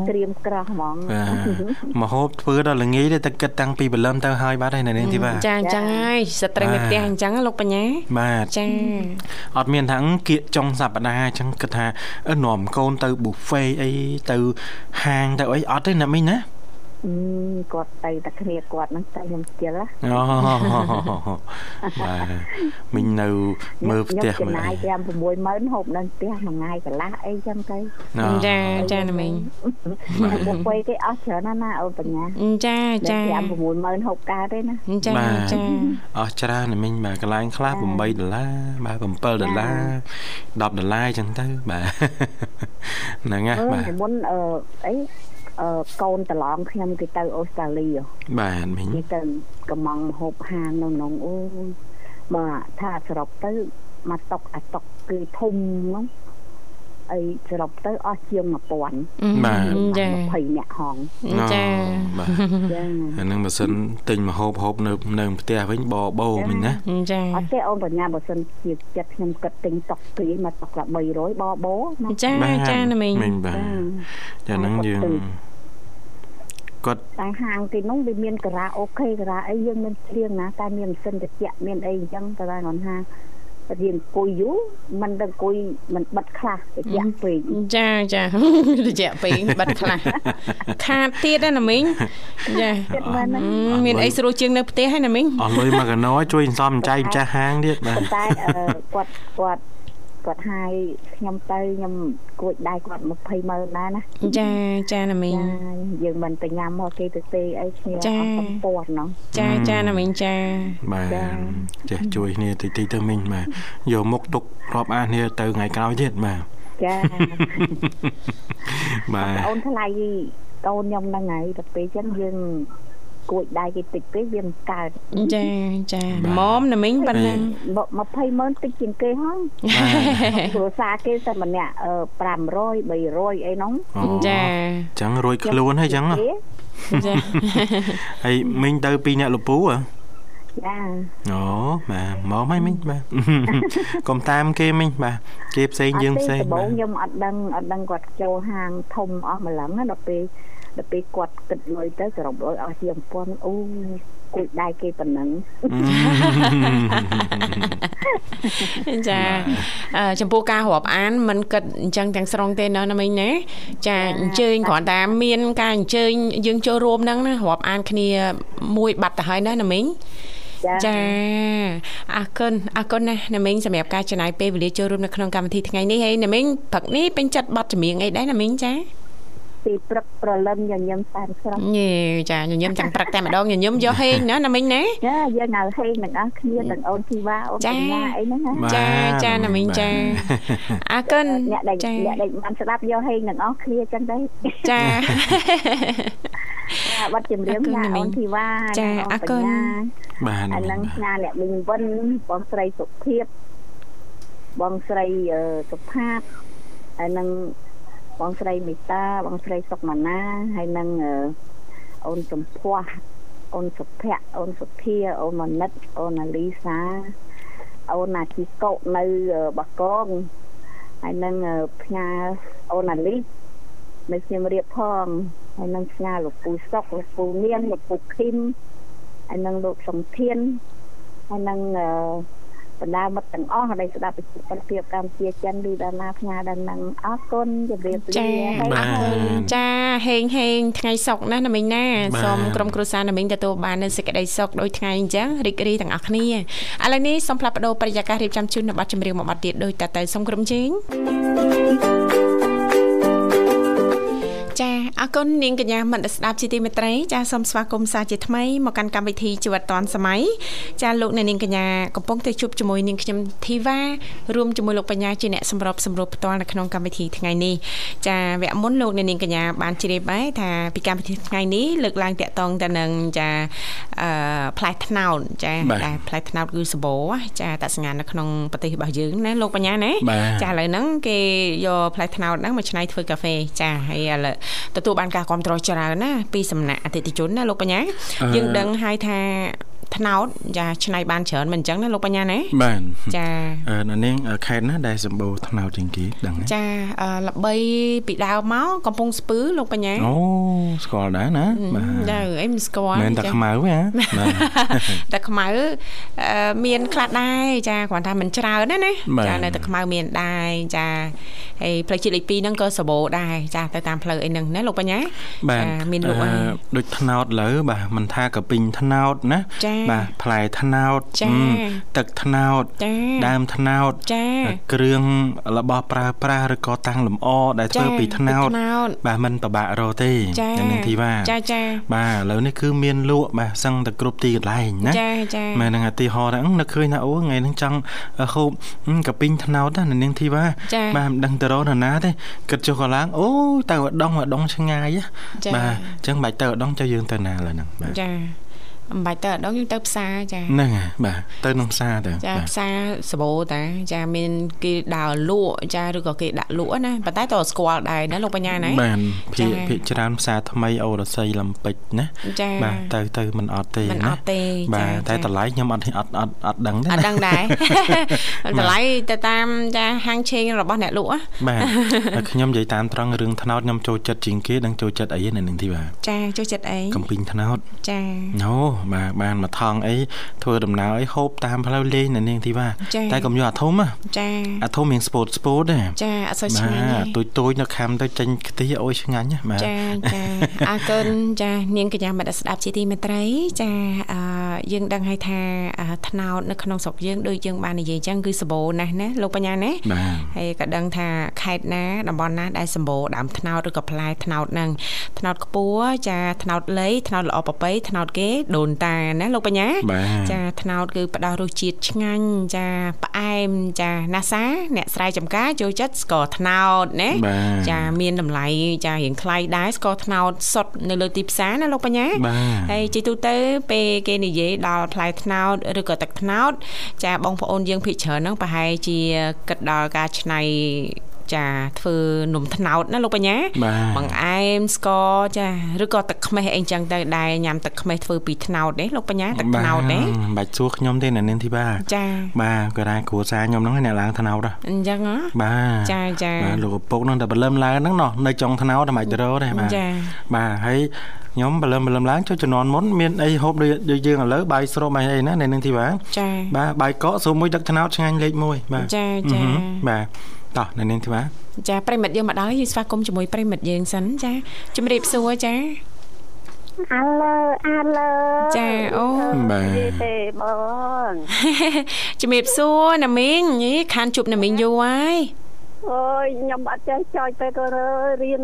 ត្រៀមក្រោះហ្មងបាទមកហូបធ្វើដល់ល្ងាចទេតែគិតតាំងពីព្រលឹមទៅហើយបាទហើយនៅនឹងទីបាទចាអញ្ចឹងហើយស្ត្រីនៅផ្ទះអញ្ចឹងលោកបញ្ញាបាទចាអត់មានថាអឺគៀកចុងសប្តាហ៍អញ្ចឹងគិតថាអឺនាំកូនទៅ buffet អីទៅហាងទៅអីអត់ទេណាមីងណាអឺ គាត់ទៅតែគ្នាគាត់ហ្នឹងតែខ្ញុំស្គាល់ណាអូបាទមីងនៅមើលផ្ទះខ្ញុំចំមើលណាយអី5 60000ហូបនៅផ្ទះមួយថ្ងៃកន្លះអីចឹងទៅអូចាចាណាមីងបុកពេគេអស់ច្រើនណាស់ណាអូនបញ្ញាចាចា5 60000ហូបកើតទេណាចាបាទចាអស់ច្រើនណាមីងបាទកន្លែងខ្លះ8ដុល្លារបាទ7ដុល្លារ10ដុល្លារអញ្ចឹងទៅបាទហ្នឹងណាអឺបាទពីមុនអឺអីអឺ កូនប្រឡងខ្ញុំគេទៅអូស្ត្រាលីហ៎បាទមីងគេទៅកំងហូបហាងនៅក្នុងអូយបើថាសរុបទៅមកតុកអាតុកគឺធំហ្នឹង អីសរុបទៅអស់ជាង1000បាទចា20អ្នកហងចាបាទចាអាហ្នឹងបើសិនទិញមកហូបហូបនៅនៅផ្ទះវិញបបោមីងណាចាអត់ទេអូនបញ្ញាបើសិនជាចិត្តខ្ញុំគិតទិញតុកពីមកតុកละ300បបោណាចាចាណាមីងមីងបាទចាហ្នឹងយើងគាត់តែហាងទីនោះវាមានការ៉ាអូខេការ៉ាអីយើងមានច្រៀងណាតែមានម៉ាស៊ីនត្រជាក់មានអីអញ្ចឹងតែគាត់ហាង រៀងអង្គុយយូរមិនដឹងអង្គុយមិនបិទខ្លះត្រជាក់ពេកចាចារយៈពេកបាត់ខ្លះខាតទៀតណាមីងចាចិត្តមែនណាមានអីស្រួលជាងនៅផ្ទះហើយណាមីងអស់លុយមកកណោជួយសន្សំចៃម្ចាស់ហាងទៀតបាទប៉ុន្តែអឺគាត់គាត់ គាត់ហាយខ្ញុំទៅខ្ញុំគួចដៃគាត់20ម៉ឺនដែរណាចាចាណាមីងចាយើងមិនទៅញ៉ាំមកគេទៅទេអីគ្នាអត់សំពត់ហ្នឹងចាចាណាមីងចាបាទចា៎ចេះជួយគ្នាតិចតិចទៅមីងបាទយកមុខទុករាប់អានគ្នាទៅថ្ងៃក្រោយទៀតបាទចាបាទអូនថ្លៃកូនខ្ញុំហ្នឹងហើយទៅពេលចឹងយើង គួចដៃគេតិចពេកវាមិនកើតចាចាម៉មណាមីងប៉ុណ្ណឹងមក20ម៉ឺនតិចជាងគេហើយគ្រួសារគេតែម្នាក់អឺ500 300អីហ្នឹងអូចាអញ្ចឹងរួចខ្លួនហើយអញ្ចឹងហ៎គេចាហើយមីងទៅពីអ្នកលពូហ៎ចាអូបាទមកហើយមីងបាទកុំតាមគេមីងបាទគេផ្សេងយើងផ្សេងដំបូបាងទខ្ញុំអត់ដឹងអត់ដឹងគាត់ចូលហាងធំអស់ម្លឹងណាដល់ពេល ដល់ពេលគាត់គិតលុយទៅសរុបលុយអស់ជាង1000អូគួចដៃគេប៉ុណ្ណឹងចាអឺចំពោះការរាប់អានមិនគិតអញ្ចឹងទាំងស្រុងទេណាណាមីងណាចាអញ្ជើញគ្រាន់តែមានការអញ្ជើញយើងចូលរួមហ្នឹងណារាប់អានគ្នាមួយបាត់ទៅហើយណាណាមីងចាចាអរគុណអរគុណណាស់ណាមីងសម្រាប់ការចំណាយពេលវេលាចូលរួមនៅក្នុងកម្មវិធីថ្ងៃនេះហើយណាមីងព្រឹកនេះពេញចិត្តបတ်ចម្រៀងអីដែរណាមីងចា ពីព្រឹកប្រលឹមញញឹមសែនស្រស់ញេចាញញឹមចាំងព្រឹកតែម្ដងញញឹមយកហេងណាណាមីងណាចាយើងហៅហេងទាំងអស់គ្នាទាំងអូនធីវ៉ាអូនចាកញ្ញាអីហ្នឹងណាបាទចាចាណាមីងចាបាទអរគុណអ្នកដែលចាអ្នកដែលបានស្ដាប់យកហេងទាំងអស់គ្នាចឹងទៅចាចាបាត់ជំរាបអរគុណណាណាមីអូងនធីវ៉ាចានិងអរគុណបញ្ញាបាទហើយនឹងបាទផ្ញើអ្នកមីងវិនបងស្រីសុភាពបងស្រីអឺសុផាតហើយនឹង បងស្រីមេតាបងស្រីសុកម៉ាណាហើយនឹងអឺអូនសំភ័សអូនសុភ័ក្រអូនសុធាអូនមនិតអូនអាលីសាអូនអាជីកុនៅអឺបកងហើយនឹងអឺផ្ញើអូនអាលីនៅសៀមរាបផងហើយនឹងផ្ញើលោកពូសុកលោកពូមៀនលោកពូឃីមហើយនឹងលោកសំធានហើយនឹងអឺ បណ្ដាមិត្តទាំងអស់ដែលស្ដាប់វិទ្យុពលភាពកម្ពុជាចិនឬដាណាផ្ញើដល់នឹងអរគុណជម្រាបចាលាអបាទរគុណចាហេងហេងថ្ងៃសុកណាណាមីងណាបាទសូមក្រុមគ្រួសារណាមីងទទួលបាននូវសេចក្តីសុខដូចថ្ងៃអញ្ចឹងរីករាយទាំងអស់គ្នាឥឡូវនេះសូមផ្លាប់បដោប្រយាកររៀបចំជូននៅប័ណ្ណចម្រៀងមួយប័ណ្ណទៀតដូចតទៅសូមក្រុមជេង ចាអរគុណនាងកញ្ញាមនស្សស្ដាប់ជាទីមេត្រីចាសូមស្វាគមន៍សាជាថ្មីមកកាន់កម្មវិធីជីវិតឌွန်សម័យចាលោកអ្នកនាងកញ្ញាកំពុងតែជួបជាមួយនាងខ្ញុំធីវ៉ារួមជាមួយលោកបញ្ញាជាអ្នកសម្របសម្រួលផ្ទាល់នៅក្នុងកម្មវិធីថ្ងៃនេះចាវគ្គមុនលោកអ្នកនាងកញ្ញាបានជ្រាបហើយថាពីកម្មវិធីថ្ងៃនេះលើកឡើងតាក់ទងទៅនឹងចាអឺផ្លែថ្នោតចាបាទដែលផ្លែថ្នោតគឺសបោចាតសញ្ញាណនៅក្នុងប្រទេសរបស់យើងណាលោកបញ្ញាណាបាទចាឥឡូវហ្នឹងគេយកផ្លែថ្នោតហ្នឹងមកច្នៃធ្វើកាហ្វេចាហើយឥឡូវទទួលបានការគ្រប់គ្រងច្រើនណាពីសំណាក់អតិថិជនណាលោកបញ្ញាអឺយើងដឹងហើយថា ថ្នោតចាច្នៃបានច្រើនមិនអញ្ចឹងណាលោកបញ្ញាណាបាទចាអឺនៅនាងខេត្តណាដែលសម្បូរថ្នោតជាងគេដឹងទេចាអឺល្បីពីដើមមកកំពង់ស្ពឺលោកបញ្ញាអូស្គាល់ដែរណាបាទចាអីមិនស្គាល់មិនតែចាខ្មៅទេហ៎បាទតែខ្មៅអឺមានខ្លះដែរចាគ្រាន់ថាមិនច្រើនណាណាបាទចានៅតែខ្មៅមានដែរចាហើយផ្លូវជាតិលេខ2ហ្នឹងក៏សបោដែរចាទៅតាមផ្លូវអីហ្នឹងណាលោកបញ្ញាបាទចាមានលក់ហើយអឺដូចថ្នោតលើបាទមិនថាកពីងថ្នោតណាចាបាទផ្លែថ្នោតចាហឹមទឹកថ្នោតចាដើមថ្នោតចាគ្រឿងរបស់ប្រើប្រាស់ឬក៏តាំងលម្អដែលធ្វើពីថ្នោតថ្នោតបាទមិនពិបាករកទេចានៅនឹងធីវ៉ាចាចាបាទឥឡូវនេះគឺមានលក់បាទសឹងតែគ្រប់ទីកន្លែងណាចាចាមែនហ្នឹងឧទាហរណ៍ថាអឺនឹកឃើញថាអូថ្ងៃហ្នឹងចង់ហូបអឺកាពីងថ្នោតណានៅនាងធីវ៉ាចាបាទមិនដឹងទៅរកនរណាទេគិតចុះក៏ឡើងអូទៅឧដុងឧដុងឆ្ងាយហ៎ចាបាទអញ្ចឹងមិនបាច់ទៅឧដុងចុះយើងទៅណាឡើយហ្នឹងបាទចា អំបាច់ទៅអដងយើងទៅផ្សារចាហ្នឹងហើយបាទទៅក្នុងផ្សារទៅចាបាទផ្សារសបោតាចាមានគេដើរលក់ចាឬក៏គេដាក់លក់ណាប៉ុន្តែតើស្គាល់ដែរណាលោកបញ្ញាណាបាទភាគចាភាគច្រើនផ្សារថ្មីអូរស័យលំពេចណាចាបាទទៅទៅមិនអត់ទេមិនណាអត់ទេបាទចាតែចាតម្លៃខ្ញុំអត់អត់អត់អត់ដឹងទេអត់ណាដឹងដែរតម្លៃទៅតាមចាហាងឆេងរបស់អ្នកលក់ណាបាទហើយខ្ញុំនិយាយតាមត្រង់រឿងថ្នោតខ្ញុំចូលចិត្តជាងគេដឹងចូលចិត្តអីនៅនឹងទីបាទចាចូលចិត្តអីកំពីងថ្នោតចាអូបាទបានមកថងអីធ្វើដំណើរអីហូបតាមផ្លូវលេងនៅនាងទីបាទចាតែកុំយកអាធំណាចាអាធំមានស្ពតស្ពតទេចាអត់សូវឆ្បាងាញ់ទេទទូចទូចៗនៅខាំទៅចេញខ្ទិះអុយឆ្ងាញ់ណាបាទចាចាអរគុណចានាងកញ្ញាមិត្តស្ដាប់ជាទីមេត្រី ចាអឺយើងដឹងហើយថាអឺថ្នោតនៅក្នុងស្រុកយើងដូចយើងបាននិយាយអញ្ចឹងគឺសម្បូរណាស់ណាលោកបញ្ញាណាបាទហើយក៏ដឹងថាខេត្តណាតំបន់ណាដែលសម្បូរដើមត្នោតឬក៏ផ្លែត្នោតហ្នឹងត្នោតខ្ពស់ចាត្នោតលៃត្នោតល្អប្រពៃត្នោតគេដូនតាណាលោកបញ្ញាបាទចាត្នោតគឺផ្ដល់រសជាតិឆ្ងាញ់ចាផ្អែមចាណាសា អ្នកស្រែចម្ការចូលចិត្តស្ករត្នោតណាបាទចាមានតម្លៃចារៀងថ្លៃដែរស្ករត្នោតសុទ្ធនៅលើទីផ្សារណាលោកបញ្ញាបាទហើយជាទូទៅពេលគេនិយាយដល់ផ្លែត្នោតឬក៏ទឹកត្នោតចាបងប្អូនយើងភិកច្រើនហ្នឹងប្រហែលជាគិតដល់ការច្នៃ ចាធ្វើនំត្នោតណាលោកបញ្ញាបាទបង្អែមស្ករចាឬក៏ទឹកខ្មេះអីចឹងទៅដែរញ៉ាំទឹកខ្មេះធ្វើពីត្នោតទេលោកបញ្ញាទឹកត្នោតទេមិនបាច់សួរខ្ញុំទេនៅនាងទីបាទចាបាទក៏ដែរគ្រួសារខ្ញុំហ្នឹងអ្នកឡើងថ្នោតហ៎អញ្ចឹងហ៎បាទចាចាបាទលោកឪពុកហ្នឹងតែបលឹមឡើងហ្នឹងណោះនៅចុងថ្នោតតែមិនទៅរកទេបាទចាបាទហើយខ្ញុំបលឹមបលឹមឡើងចុះជំនាន់មុនមានអីហូបដូចដូចយើងឥឡូវបាយស្រូបបាយអីណានៅនឹងទីបាទចាបាទបាយកកសួរមួយទឹកថ្នោតឆ្ងាញ់លេខ1បាទចាចាអឺហឹមបាទ តោះនៅនឹងទីបាទចាប្រិមិត្តយើងមកដល់យើងស្វាគមន៍ជាមួយប្រិមិត្តយើងសិនចាជំរាបសួរចាអាឡូអាឡូចាអូបាទនិយាយទេបងជំរាបសួរណាមីងយីខានជួបណាមីងយូរហើយអូយខ្ញុំអត់ចេះចោចទៅក៏រៀន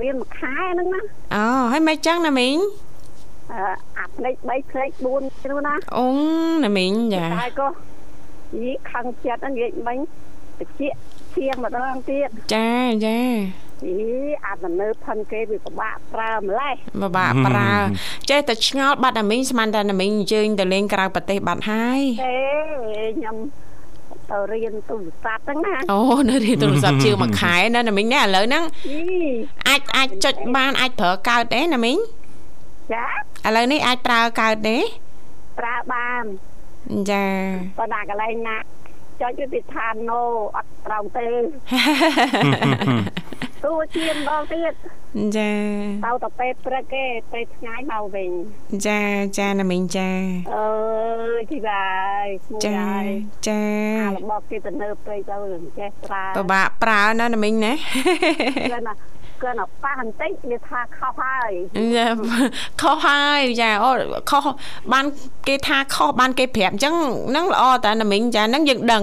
រៀនមួយខែហ្នឹងណាអូហើយមិនចឹងណាមីងអឺអាផ្លេច3ផ្លេច4នោះណាអូណាមីងចាតែក៏យីខឹងចិត្តហ្នឹងនិយាយមិញតិច ជាងម្ដងទៀតចាចាអីអាទំនើបផិនគេវាពិបាកប្រើម្លេះបបាក់ប្រើចេះតែឆ្ងល់បាត់ណាមីងស្មានតែណាមីងអញ្ជើញទៅលេងក្រៅប្រទេសបាត់ហើយទេខ្ញុំទៅរៀនទូរស័ព្ទហ្នឹងណាអូនៅរៀនទូរស័ព្ទជាងមួយខែណាណាមីងណាឥឡូវហ្នឹងអីអាចអាចចុចបានអាចប្រើកើតទេណាមីងចាឥឡូវនេះអាចប្រើកើតទេប្រើបានចាបើដាក់កន្លែងណា ចុចទៅទីឋានណូអត់ត្រូវទេទោះជាម្ដងទៀតចាទៅទៅពេលព្រឹកគេពេលថ្ងៃមកវិញចាចាណាមីងចាអើយជីបាយស្មួយចាហើយចាអារបស់គេទៅនៅពេកទៅមិនចេះប្រើពិបាកប្រើណាណាមីងណា គឺណាគឺណាប៉ះបន្តិចវាថាខុសហើយចាខុសហើយចាអូខុសបានគេថាខុសបានគេប្រាប់អញ្ចឹងហ្នឹងល្អតាណាមីងចាហ្នឹងយើងដឹង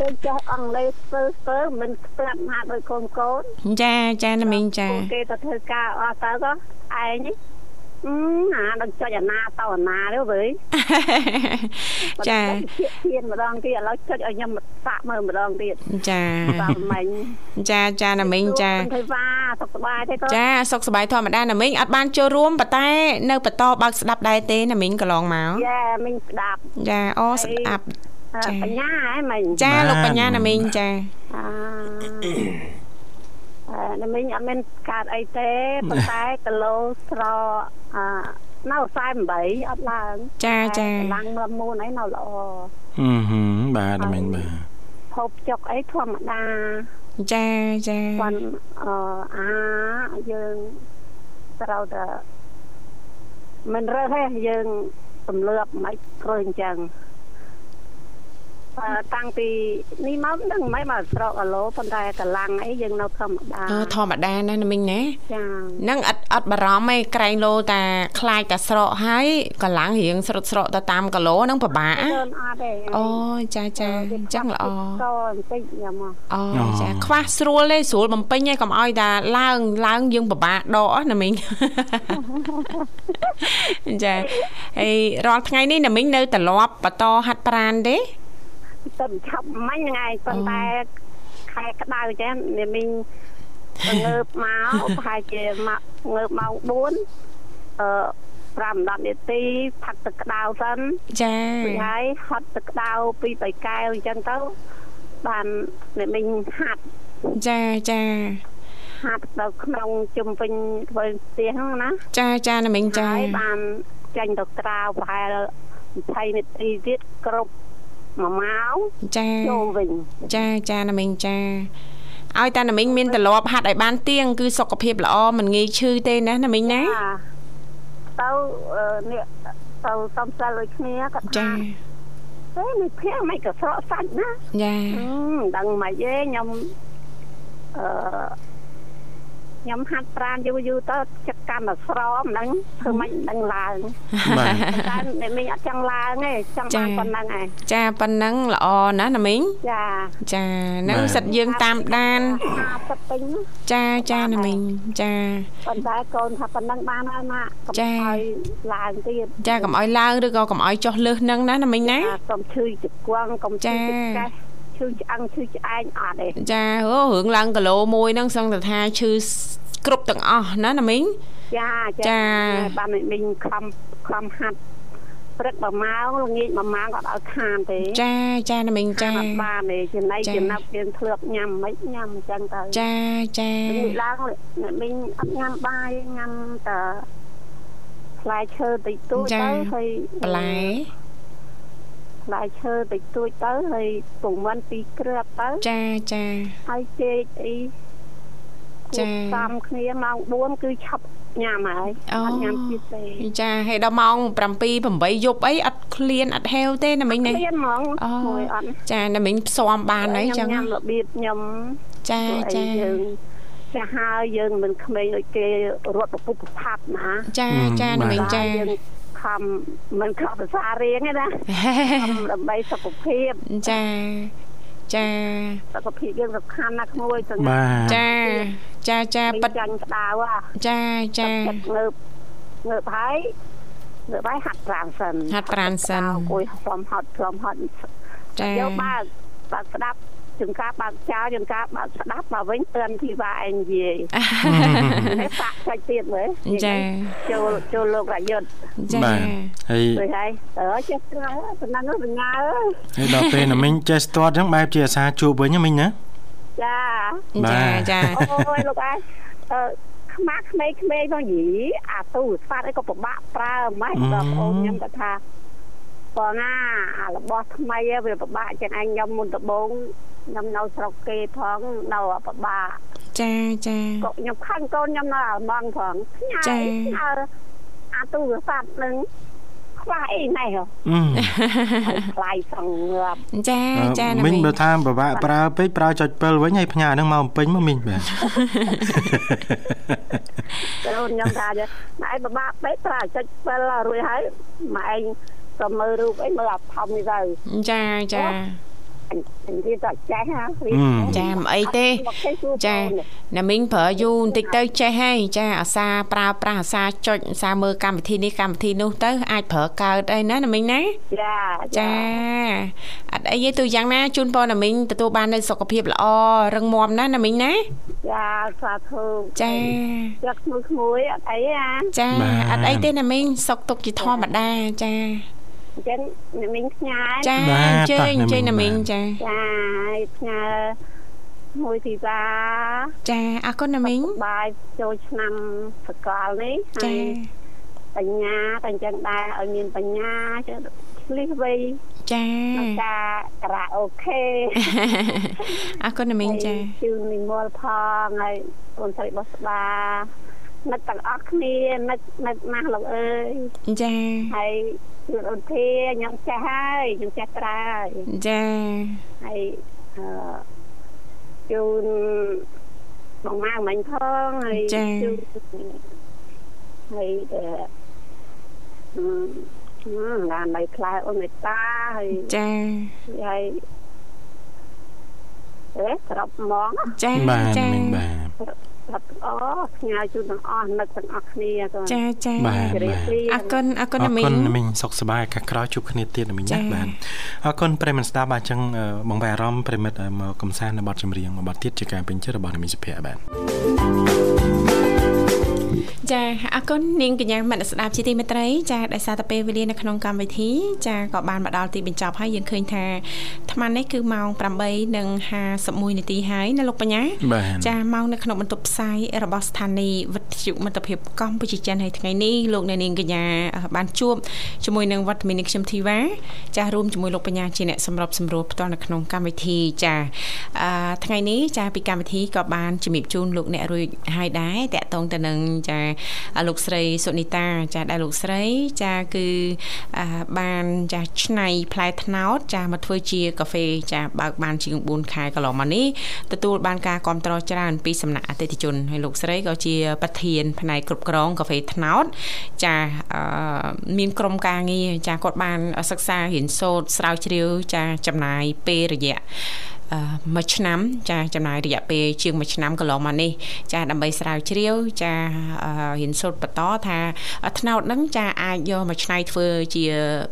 យើងចេះអង់គ្លេសស្ពើស្ពើមិនស្ពាត់ណាស់ដោយកូនកូនចាចាណាមីងចាពួកគេទៅធ្វើការអស់ទៅក៏ឯងនេះ អឺអាដល់ចុចអាណាទៅអាណាទៅវើយចាជៀកធៀនម្ដងទៀតឥឡូវចុចឲ្យខ្ញុំសាក់មើលម្ដងទៀតចាតាមមិញចាចាណាមីងចាធ្វើវ៉ាសុខសប្បាយទេក៏ចាសុខសប្បាយធម្មតាណាមីងអត់បានចូលរួមប៉ុន្តែនៅបន្តបើកស្ដាប់ដែរទេណាមីងកន្លងមកយ៉ាមិញស្ដាប់ចាអូស្ដាប់អឺចាបញ្ញាហ៎មិញចាលោកបញ្ញាណាមីងចាអា អឺណាមិញអត់មានកើតអីទេប៉ុន្តែគីឡូស្រអឺនៅ48អត់ឡើង ចាចាតែឡើងមើលមូនអីនៅល្អហឹមហឹមបាទណាមីងបាទហូបចុកអីធម្មតាចាចាប៉ុនអឺអាយើងត្រូវតែមិនរើសទេយើងទម្លាប់មិនធ្វើអញ្ចឹងអឺ តាំងពីនេះមកដឹងមិនមកស្រកអាឡូប៉ុន្តែកម្លាំងអីយើងនៅធម្មតាអូធម្មតាណាណាមីងណាចាហ្នឹងអត់អត់បារម្ភឯងក្រែងលោតាខ្លាចតាស្រកហើយកន្លាំងរៀងស្រុតស្រកទៅតាមគីឡូហ្នឹងពិបាកអឺអត់ទេអូចាចាអញ្ចឹងល្អក៏បន្តិចខ្ញុំមកអូចាខ្វះស្រួលទេស្រួលបំពេញឯងកុំឲ្យតាឡើងឡើងយើងពិបាកដកណាមីងចាហើយរាល់ថ្ងៃនេះណាមីងនៅត្រឡប់បន្តហាត់ប្រាណទេ ទៅឆាប់មិញហ្នឹងឯងប៉ុន្តែខែក្តៅចឹងនាមីងងើបមកប្រហែលជាមកងើបម៉ោង4អឺ5 10នាទីផឹកទឹកក្តៅសិនចាពីហើយហត់ទឹកក្តៅពី3កែវអញ្ចឹងទៅបានអ្នកមីងហាត់ចាចាហាត់ទៅក្នុងជំវិញធ្វើផ្ទះហ្នឹងណាចាចាណាមីងចាហើយបានចាញ់ទៅក្រៅប្រហែល20នាទីទៀតគ្រប់ 1ម៉ោងចាចូលវិញចាចាណាមីងចាឲ្យតាណាមីងមានត្រឡប់ហាត់ឲ្យបានទៀងគឺសុខភាពល្អមិនងាយឈឺទេណាណាមីងណាទៅអឺនេះទៅសំសិលដូចគ្នាគាត់ចាថាអេនេះភ័ក្រមិនក៏ស្រកសាច់ណាចាហឹមមិនដឹងមិនទេខ្ញុំអឺ ខ្ញុំហាត់ប្រាណយូរយូរទៅចិត្តកម្មស្រមហ្នឹងធ្វើមិនដឹងឡើងបាទតែអ្នកមីងអត់ចង់ឡើងទេចង់បានប៉ុណ្ណឹងឯងចាប៉ុណ្ណឹងល្អណាណាមីងចាចានឹងសិតយើងតាមដាន50ពេញណាចាចាណាមីងចាប៉ុន្តែកូនថាប៉ុណ្ណឹងបានហើយម៉ាក់កុំចាឲ្យឡើងទៀតចាកុំឲ្យឡើងឬក៏កុំឲ្យចុះលើសនឹងណាណាមីងណាចាកុំឈឺជង្គង់កុំឈឺចាចង្កេះ ឈឺឆ្អឹងឈឺឆ្អែងអត់ទេចាអូរឿងឡើងគីឡូមួយហ្នឹងសឹងតែថាឈឺគ្រប់ទាំងអស់ណាណាមីងចាចាបានមីងខំខំហាត់ព្រឹក1ម៉ោងល្ងាច1ម៉ោងក៏ឲ្យខានទេចាចាណាមីងចាខានអត់បានទេចំណៃចាចំណប់យើងធ្លាប់ញ៉ាំមិនញ៉ាំអញ្ចឹងទៅចាចាល្ងាចឡើងអ្នកមីងអត់ញ៉ាំបាយញ៉ាំតែផ្លែឈើតិចតួចទៅហើយបន្លែ ផ្លែឈើតិចតួចទៅហើយពងមិនពីរគ្រាប់ទៅចាចាហើយចេកអីចាគួបតាមគ្នាម៉ោង4គឺឆាប់ញ៉ាំហើយអូអត់ញ៉ាំទៀតទេចាហើយដល់ម៉ោង7 8យប់អីអត់ឃ្លានអត់ហេវទេណាមីងណាឃ្លានហ្មងអូមួយអត់ចាណាមីងផ្សំបានហើយចឹងញ៉ាំរបៀបខ្ញុំចាព្រោះអីចាយើងចាស់ហើយយើងមិនក្មេងដូចគេរត់ប្រពុះប្រផាប់ណាចាចាណាមីងចាយើង ខំមិនខំភាសារៀងទេណាខំដើម្បីសុខភាពចាចាសុខភាពយើងសំខាន់ណាស់ក្មួយទាំងបាទចាចាចាពេប៉ិតចាញ់ក្តៅហ่ะចាចាចិត្តងើបងើបហើយងើបហើយហាត់ប្រាណសិនហាត់ប្រាណសិនអង្គុយផ្លំហត់ផ្លំហត់ចាយកបើកបើកស្ដាប់ ជាងការបើកចោលជាងការបើកស្ដាប់មកវិញទឿនធីវ៉ាឯងនិយាយហើយបាក់ចាច់ទៀតមើលចាចូលចូលលោករយុទ្ធចាបាទហើយទៅហើយអើចេះស្រាប៉ុណ្ណឹងទៅញ៉ាអើយហើយដល់ពេលណាមីងចេះស្ទាត់អញ្ចឹងបែបជាអាសាជួបវិញណាមីងណាចាបាចាទចាអូយលោកអើយអឺខ្មាស់ក្មេងក្មេងៗផងយីអាទូរស័ព្ទអីក៏ពិបាកប្រើម៉េចដល់បងខ្ញុំគាត់ថាបងណាអារបស់ថ្មីវាពិបាកចឹងឯងខ្ញុំមុនដំបូង ខ្ញុំនៅស្រុកគេផងនៅពិបាកចាចាក៏ខ្ញុំខឹងកូនខ្ញុំនៅអាឡម៉ង់ផងផ្ញើចាផ្ញើអាទូរស័ព្ទនឹងខ្វះអីណែហ៎អឺខ្លាយសងងាប់ចាចាណាមីងមីងបើថាពិបាកប្រើពេកប្រើចុច7វិញហើយផ្ញើហ្នឹងមកបំពេញមកមីងបាទកូនខ្ញុំថាចឹងម៉ែឯងពិបាកពេកប្រើចុច7រួចហើយម៉ែឯងក៏មើលរូបអីមើលអាផំនេះទៅចាចាអញ និយាយតែចេះហ่าចាមិនអីទេចាណាមីងប្រើយូរបន្តិចទៅចេះហើយចាអាសាប្រើប្រាស់អាសាចុចអាសាមើលកម្មវិធីនេះកម្មវិធីនោះទៅអាចប្រើកើតអីណាណាមីងណាចាចាអត់អីទេទូយ៉ាងណាជូនពរណាមីងទទួលបាននូវសុខភាពល្អរឹងមាំណាណាមីងណាចាសាធុចាចាក់ក្មួយក្មួយអត់អីអាចាអត់អីទេណាមីងសុខទុក្ខជាធម្មតាចា អញ្ចឹងអ្នកមីងផ្ញើចាបាទអញ្ជើញតោះអញ្ជើញណាណាមីមីងងចាចាហើយផ្ញើមួយទីបាចាអរគុណណាមីងបាយចូលឆ្នាំសកលនេះហើចាយបញ្ញាតែអញ្ចឹងដែរឲ្យមានបញ្ញាចេះឆ្លៀសវៃចាក្នុងការការ៉ាអូខេអរគុណណាមីងចាជឿននិមលផងហើយកូនស្រីបោះស្បា នឹកទាំងអស់គ្នានឹកនឹកណាស់លោកអើយចាហើយជឿនអូនធាខ្ញុំចេះហើយខ្ញុំចេះប្រើហើយចាហើយអឺជូនបងម៉ៅមិញផងហើយជូនហើយអឺអឺណាននៅផ្លែអូនមេតាហើយចាហើយ អេក្របហ្មងចាបាទចាណាមីងបាទក្របអូផ្ញើជូនទាំងអស់នឹកទាំងអស់គ្នាក៏ចាចាបាទជម្រាបលាអរគុណអរគុណអរណាមីគុងណណាមីងសុខសប្បាយឱកាសក្រោយជួបគ្នាទៀតណាមីងចា៎ណាបាទអរគុណប្រិយមិត្តស្ដាប់បាទអញ្ចឹងអឺបងបែរអារម្មណ៍ប្រិយមិត្តអឺមកកំសាន្តនៅបទចម្រៀងមួយបទទៀតជាការពេញចិត្តរបស់ណាមីងសុភ័ក្របាទ ចាអរគុណនាងកញ្ញាមនស្សស្ដាប់ជាទីមេត្រីចាដោយសារតែពេលវេលានៅក្នុងកម្មវិធីចាក៏បានមកដល់ទីបញ្ចប់ហើយយើងឃើញថាអាត្មានេះគឺម៉ោង8:51នាទីហើយណាលោកបញ្ញាបាទចាម៉ោងនៅក្នុងបន្ទប់ផ្សាយរបស់ស្ថានីយ៍វិទ្យុមិត្តភាពកម្ពុជាចិនហើយថ្ងៃនេះលោកអ្នកនាងកញ្ញាបានជួបជាមួយនឹងវត្តមាននេះខ្ញុំធីវ៉ាចារួមជាមួយលោកបញ្ញាជាអ្នកសម្របសម្រួលផ្ទាល់នៅក្នុងកម្មវិធីចាអឺថ្ងៃនេះចាពីកម្មវិធីក៏បានជំរាបជូនលោកអ្នករួចហើយដែរតកតងទៅនឹងចាលោកស្រីសុនីតាចាដែលលោកស្រីចាគឺអឺបានចាឆ្នៃផ្លែត្នោតចាមកធ្វើជាកាហ្វេចាបើកបានជាង4ខែកន្លងមកនេះទទួលបានការគ្រប់គ្រងច្រើនពីសំណាក់អតិថិជនហើយលោកស្រីក៏ជាប្រធានផ្នែកគ្រប់គ្រងកាហ្វេត្នោតចាអឺមានក្រុមការងារចាគាត់បានសិក្សារៀនសូត្រស្រាវជ្រាវចាចំណាយពេលរយៈអឺ មួយឆ្នាំ ចាចំណាយរយៈពេលជាងមួយឆ្នាំកន្លងមកនេះចាដើម្បីស្រាវជ្រាវចាអឺរៀនសូត្របន្តថាថ្នោតហ្នឹងចាអាចយកមកច្នៃធ្វើជា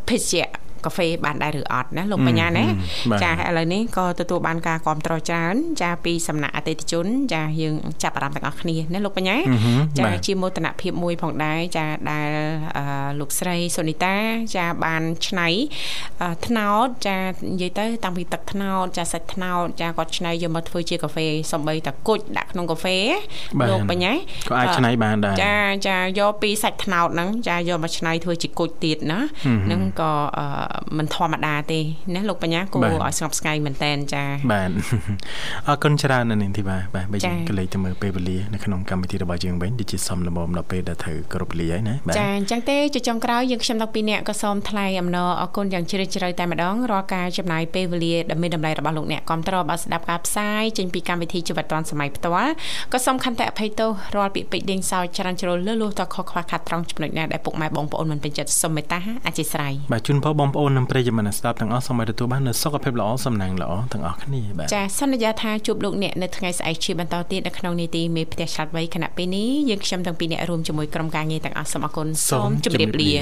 ភេសជ្ជៈ កាហ្វេបានដែរឬអត់ណាលោកបញ្ញាណាបាទចាឥឡូវនេះក៏ទទួលបានការគ្រប់គ្រងច្រើនចាពីសំណាក់អតិថិជន ចាយើងចាប់អារម្មណ៍ទាំងអស់គ្នាណាលោកបញ្ញាអឺហឹមចាបាទជាមោទនភាពមួយផងដែរចាដែលអឺលោកស្រីសុនីតាចាបានឆ្នៃអឺថ្នោតចានិយាយទៅតាំងពីទឹកថ្នោតចាសាច់ថ្នោតចាគាត់ឆ្នៃយកមកធ្វើជាកាហ្វេសំបីតាគុជដាក់ក្នុងកាហ្វេបាទលោកបញ្ញាក៏អាចឆ្នៃបានដែរចាចាយកពីសាច់ថ្នោតហ្នឹងចាយកមកឆ្នៃធ្វើជាគុជទៀតណាហឹមហ្នឹងក៏អឺមិនធម្មតាទេណាលោកបញ្ញាគួរឲ្យស្ងប់ស្ងាយមែនតែនចាបាទអរគុណច្រើនណាស់នាងធីបាបាទបើយើងក៏លេចទៅមើលពេលវេលានៅក្នុងកម្មវិធីរបស់យើងវិញដូចជាសំលមមដល់ពេលដែលត្រូវគ្រប់វេលាហើយណាបាទចាអញ្ចឹងទេជាចុងក្រោយយើងខ្ញុំទាំងពីរនាក់ក៏សូមថ្លែងអំណរអគុណយ៉ាងជ្រាលជ្រៅតែម្ដងរាល់ការចំណាយពេលវេលាដ៏មានតម្លៃរបស់លោកអ្នកគាំទ្របាទស្ដាប់ការផ្សាយចេញពីកម្មវិធីជីវិតឌွန်សម័យផ្ទាល់ក៏សូមខន្តិអភ័យទោសរាល់ពាក្យពេចន៍ដេញសោចច្រើនជ្រុលលឺលួសតខុសខ្វះខាតត្រង់ចំណុចណាដែលពុកម៉ែបងប្អូនមិនពេញចិត្តសូមមេត្តាអធិស្ឋានបាទជូនពរបងប្អូននិងប្រិយមិត្តអ្នកស្ដាប់ទាំងអស់សូមឲ្យទទួលបាននូវសុខភាពល្អសំណាងល្អទាំងអស់គ្នាបាទចាសន្យាថាជួបលោកអ្នកនៅថ្ងៃស្អែកជាបន្តទៀតនៅក្នុងនីតិមេផ្ទះឆ្លាតវៃគណៈពេលនេះយើងខ្ញុំទាំងពីរអ្នករួមជាមួយក្រុមការងារទាំងអស់សូមអរគុណសូមជម្រាបលា